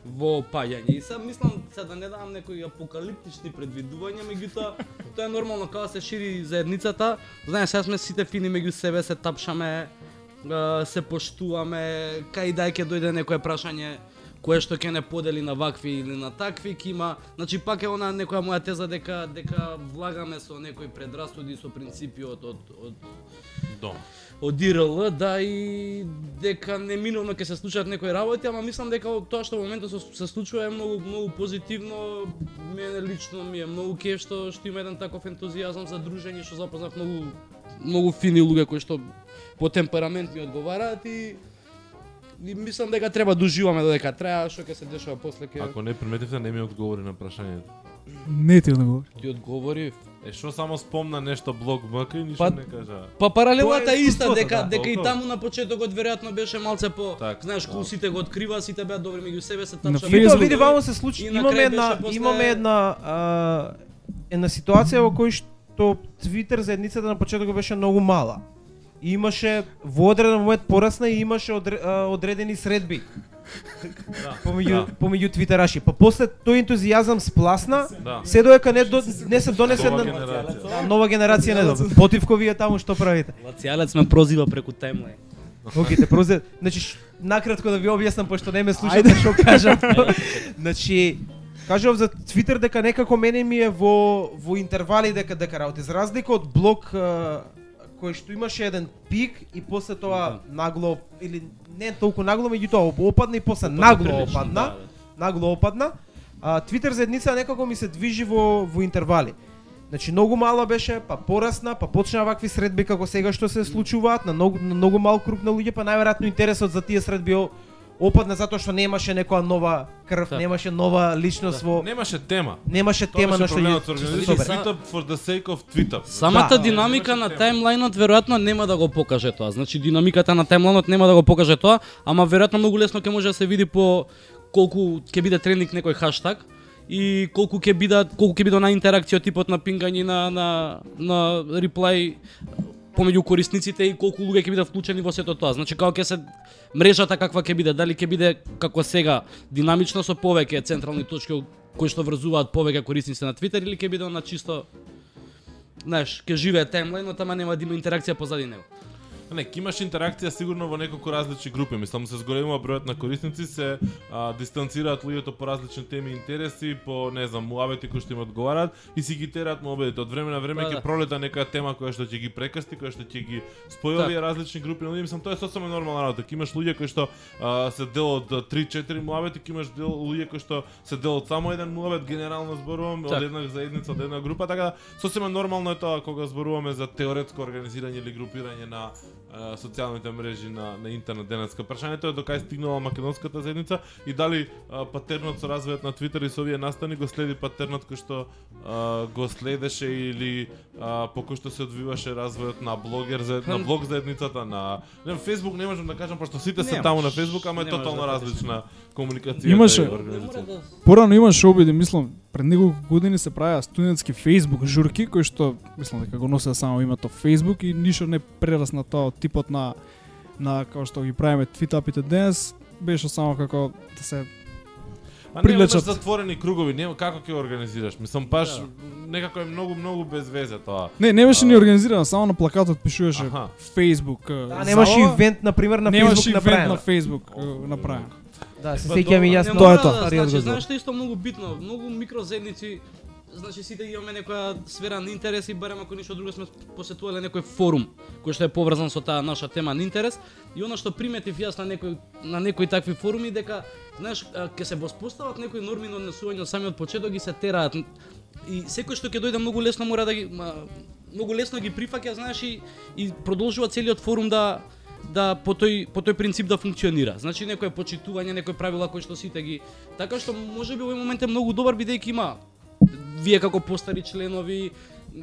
во опаѓање. И сега мислам се да не давам некои апокалиптични предвидувања, меѓутоа тоа е нормално кога се шири заедницата. Знаеш, сега сме сите фини меѓу себе, се тапшаме, се поштуваме, кај дај ќе дојде некое прашање кое што ќе не подели на вакви или на такви, ќе има, значи пак е она некоја моја теза дека дека влагаме со некои предрасуди со принципи од од од Дом. од ИРЛ, да и дека неминовно ќе се случат некои работи, ама мислам дека тоа што во моментот се, се случува е многу многу позитивно. Мене лично ми е многу кеф што што има еден таков ентузијазам за дружење, што запознав многу многу фини луѓе кои што по темперамент ми одговараат и и мислам дека треба да уживаме додека трае, а што ќе се дешава после ќе Ако не приметивте, не ми одговори на прашањето. Не ти одговори. ти одговори. Е, што само спомна нешто блог МК и ништо Па- не кажа. Па паралелата Тоа е иста дека да. дека и Толку. таму на почетокот веројатно беше малце по Так, знаеш да. кул сите го открива, сите беа добри меѓу себе се тапшаме. Facebook- Мито види вамо се случи. И Имаме една после- имаме една а, една ситуација во кој што Твитер заедницата на почетокот беше многу мала. И имаше во одреден момент порасна и имаше одре, одредени средби помеѓу Да. помеѓу твитераши. Па после тој ентузијазам спласна, Да. се доека не до, не се донесе Нова на генерација. Да, нова генерација не добро. Потивко вие таму што правите? Лацијалец ме прозива преку таймлайн. Окей, те прозе, значи накратко да ви објаснам пошто не ме слушате што кажам. значи кажав за Твитер дека некако мене ми е во во интервали дека дека работи за разлика од блог кој што имаше еден пик и после тоа нагло или не толку нагло меѓутоа опадна и после нагло прилично, опадна. да, Нагло опадна. А Твитер заедница некако ми се движи во во интервали. Значи многу мала беше, па порасна, па почна вакви средби како сега што се случуваат на многу на многу мал круг на луѓе, па најверојатно интересот за тие средби опадна затоа што немаше некоја нова крв, Така. немаше нова личност во Немаше тема. немаше Тоа тема на што. Tweet up for the sake of up. Самата Да. динамика на тема. таймлајнот веројатно нема да го покаже тоа. Значи динамиката на таймлајнот нема да го покаже тоа, ама веројатно многу лесно ќе може да се види по колку ќе биде трендинг некој хаштаг и колку ќе бидат колку ќе биде на интеракција типот на пингање на на на реплай помеѓу корисниците и колку луѓе ќе бидат вклучени во сето тоа. Значи како ќе се мрежата каква ќе биде, дали ќе биде како сега динамично со повеќе централни точки кои што врзуваат повеќе корисници на Твитер или ќе биде на чисто знаеш, ќе живее таймлајнот, ама нема да има интеракција позади него. Не, имаш интеракција сигурно во неколку различни групи. Мислам се зголемува бројот на корисници, се а, дистанцираат луѓето по различни теми и интереси, по не знам, муабети кои што им одговараат и си ги тераат муабетите. Од време на време Да, ќе да. пролета нека тема која што ќе ги прекрсти, која што ќе ги спои овие различни групи на луѓе. Мислам тоа е сосема нормална работа. Имаш луѓе кои што а, се дел од 3-4 муабети, ќе имаш дел луѓе кои што се дел од само еден муабет, генерално зборувам, од Так. една заедница, од една група, така да сосема нормално е тоа кога зборуваме за теоретско организирање или групирање на социјалните мрежи на на интернет. Денеска. Прашањето е до кај стигнала македонската заедница и дали а, патернот со развојот на Твитер и со овие настани го следи патернот кој што а, го следеше или а, по кој што се одвиваше развојот на блогер за на блог заедницата на не Facebook не можам да кажам пошто сите се таму на Facebook, ама е тотално да различна комуникацијата Имаше- да Порано имаше обиди, мислам, пред неколку години се правеа студентски Facebook журки кои што мислам дека го носеа само името Facebook и ништо не прерасна тоа од типот на на како што ги правиме твитапите денес, беше само како да се А не имаш затворени кругови, нема како ќе организираш. Мислам паш Да. некако е многу многу без везе тоа. Не, не беше А. ни организирано, само на плакатот пишуваше Аха. Facebook. Да, немаше ивент на пример на Немаше Facebook ивент направено. на Facebook направен. Да, се Па сеќавам и јас не Тоа е тоа. Значи, знаеш што е исто многу битно, многу микрозаедници Значи сите имаме некоја сфера на интерес и барем ако ништо друго сме посетувале некој форум кој што е поврзан со таа наша тема на интерес и она што приметив јас на некој на некои такви форуми дека знаеш ќе се воспостават некои норми на однесување од самиот почеток и се тераат и секој што ќе дојде многу лесно мора да ги многу лесно ги прифаќа знаеш и, и продолжува целиот форум да да по тој по тој принцип да функционира. Значи некое почитување, некои правила кои што сите ги така што можеби овој момент е многу добар бидејќи има вие како постари членови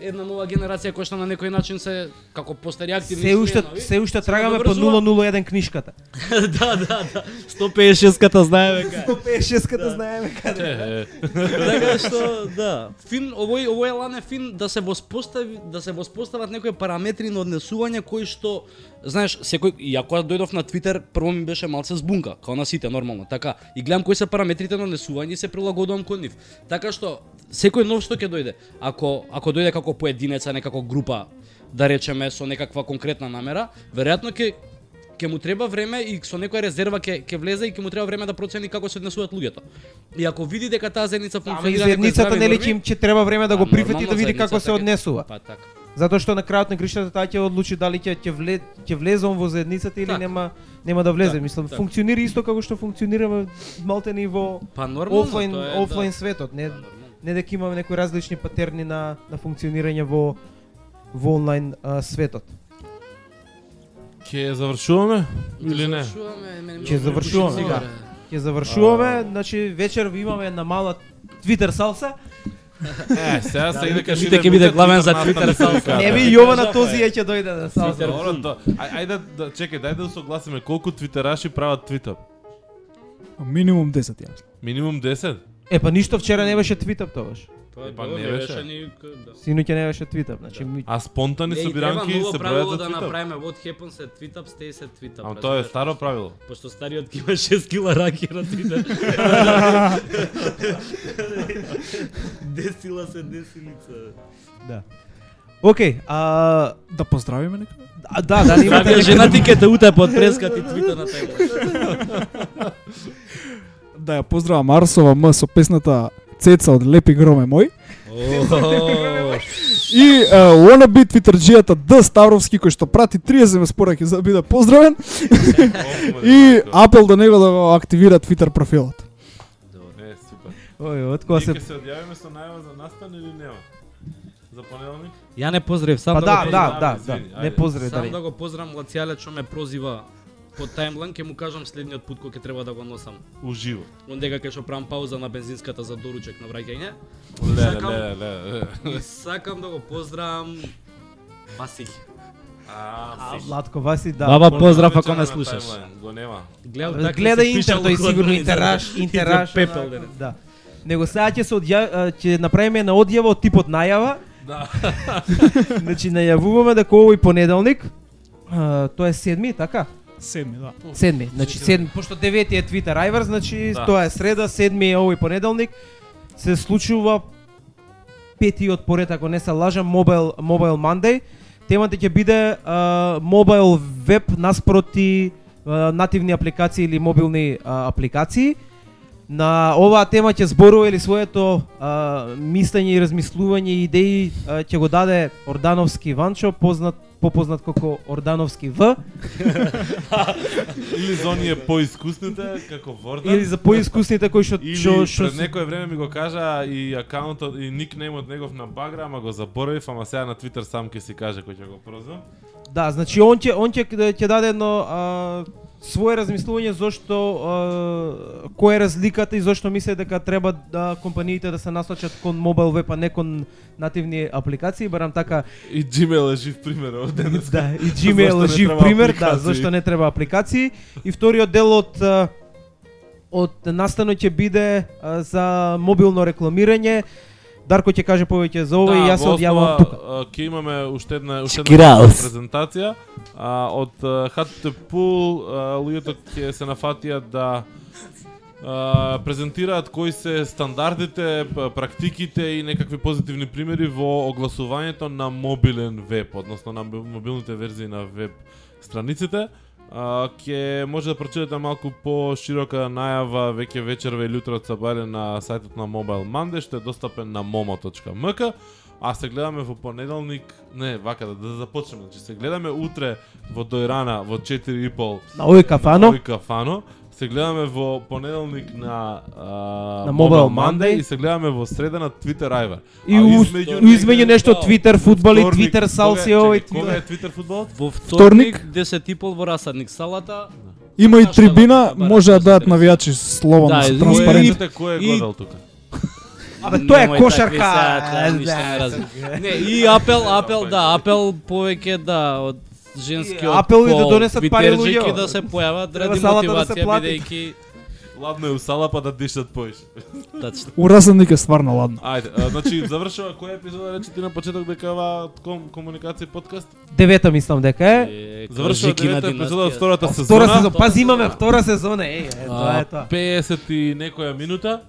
една нова генерација која што на некој начин се како постари активни Се уште членови. се уште се трагаме по наврзува. 001 книжката. да, да, да. 156-ката знаеме кај. 156-ката знаеме каде. Така што да, фин овој овој елан е фин да се воспостави да се воспостават некои параметри на однесување кои што знаеш секој и ако дојдов на Твитер прво ми беше малце збунка, као на сите нормално, така. И гледам кои се параметрите на однесување и се прилагодувам кон нив. Така што секој нов што ќе дојде, ако ако дојде како поединец, а не како група, да речеме со некаква конкретна намера, веројатно ќе ќе му треба време и со некоја резерва ќе ќе влезе и ќе му треба време да процени како се однесуваат луѓето. И ако види дека таа заедница функционира заедницата нели ќе им ќе треба време да го прифати да види како се ќе- однесува. Па така. Затоа што на крајот на гришата таа ќе одлучи дали ќе ќе вле ќе влезе он во заедницата или Така. нема нема да влезе. Така, Мислам така. функционира исто како што функционираме малте во Па нормално офлайн е, офлайн да. светот, не. Не дека имаме некои различни патерни на на функционирање во во онлайн а, светот. Ќе завршуваме или не? Завршуваме, мене ми Ќе завршуваме, да. Ќе завршуваме, значи вечер имаме една мала Твитер салса. Е, сега се иде кај Сите ќе биде главен за Твитер салса. Не би да. Јована този ќе дојде да салса. Ајде да чекај, дај да усогласиме колку твитераши прават твитап. Минимум 10 ја мислам. Минимум 10? Е па ништо вчера не беше твитап тогаш. Тоа Па добро, не беше. ни да. Синоќа не беше твитап, значи ми... А спонтани Е, собиранки се бројат за да твитап. направиме what happens at tweetup, stay at tweetup. Ама тоа е старо правило. Пошто стариот ќе има 6 кила раки на Твитер. Десила се десилица. Да. Океј, а Да поздравиме некој? а, да, да, имате жена ти ќе те утепа од прескати твита на тајмлайн. Да ја поздравам Арсова М со песната Цеца од Лепи громе мој. И uh, wanna be твитерџијата Д Ставровски кој што прати 30 ме спораки за да биде поздравен и апел до него да го активира Твитер профилот. Е, супер. Ој, од кога се ќе се одјавиме со најава за настан или нема? За понеделник? Ја не поздрав, сам Па да, да, го да, да, да, извини, не ајде. поздрави Сам дали. да го поздравам Лацијале што ме прозива по тајмлайн, ќе му кажам следниот пат кој ќе треба да го носам. Уживо. Ондека ќе што правам пауза на бензинската за доручек на враќање. Леле, Сакам- леле, леле. И сакам да го поздравам Василј. А, Владко Васи, да. Баба, поздрав ако ме слушаш. таймлайн, Го нема. Така Гледа се Интер, тој сигурно интераш, интераш. Пепел. Да. Него сега ќе се одја ќе направиме на одјава од типот најава. Да. Значи најавуваме дека овој понеделник тоа е седми, така? Седми, да. Седми, значи седми, пошто девети е Twitter Айвар, значи Да. тоа е среда, седми е овој понеделник. Се случува петиот поред, ако не се лажам, Mobile, Mobile Monday. Темата ќе биде а, mobile веб наспроти а, нативни апликации или мобилни а, апликации. На оваа тема ќе зборува или своето а, мислење и размислување и идеи а, ќе го даде Ордановски Ванчо, познат попознат како Ордановски В. Или за оние поискусните, како Вордан. Или за поискусните кои што што што пред некое време ми го кажа и акаунтот и никнеймот негов на Багра, ама го заборавив, ама сега на Твитер сам ќе си каже кој ќе го прозвам. Да, значи он ќе он ќе ќе даде едно а, свое размислување зошто а, која е разликата и зошто мисле дека треба да компаниите да се насочат кон мобил веб а не кон нативни апликации, барам така И Gmail е жив пример од денес. Да, и Gmail Зошто е жив пример, да, зашто не треба апликации. И вториот дел од од настанот ќе биде а, за мобилно рекламирање. Дарко ќе каже повеќе за ова и јас се основа, тука. Ќе имаме уште една уште една презентација а, од а, луѓето ќе се нафатија да а, презентираат кои се стандардите, практиките и некакви позитивни примери во огласувањето на мобилен веб, односно на моб- мобилните верзии на веб страниците. А, ќе може да прочитате малку по-широка најава веќе вечерва или утре од на сајтот на Mobile Monday, што е достапен на momo.mk. А се гледаме во понеделник, не, вака да, да започнеме. Значи се гледаме утре во Дојрана во 4:30 На овој кафано. Овој кафано. Се гледаме во понеделник на а, На Mobile Monday. и се гледаме во среда на Twitter Iver. И измеѓу измеѓу нешто Twitter фудбал и Twitter салсио и Кога е Twitter фудбалот? Во Вторник. вторник, 10 и пол во расадник салата. Има и трибина, да може да дадат да навијачи слободно, Да, се и- транспарент. Е- Кој е гледал тука? Абе тоа е кошарка. разбирам. Не, и апел, апел, да, апел повеќе да од женскиот апел и да донесат пари луѓе. да се појават ради да мотивација бидејќи Ладно е у сала па да дишат поише. тачно. У расадник е стварно ладно. Ајде, а, значи завршува која епизода рече ти на почеток дека ова ком, комуникација подкаст? Девета мислам дека е. Е, Завршува девета епизода од втората сезона. Втора сезона, пази имаме втора сезона, еј, е, тоа е тоа. 50 и некоја минута.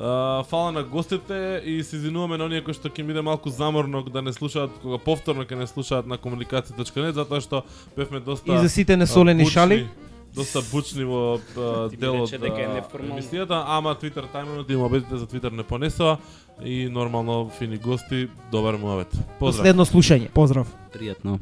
А, фала на гостите и се извинуваме на оние кои што ќе биде малку заморно да не слушаат кога повторно ќе не слушаат на комуникација.нет затоа што бевме доста И за сите несолени а, бучни, шали. Доста бучни во а, Ти ми делот рече дека е а, неформално. емисијата, ама Twitter тајминот им обидите за Twitter не понесува и нормално фини гости, добар муавет. Поздрав. Последно слушање. Поздрав. Пријатно.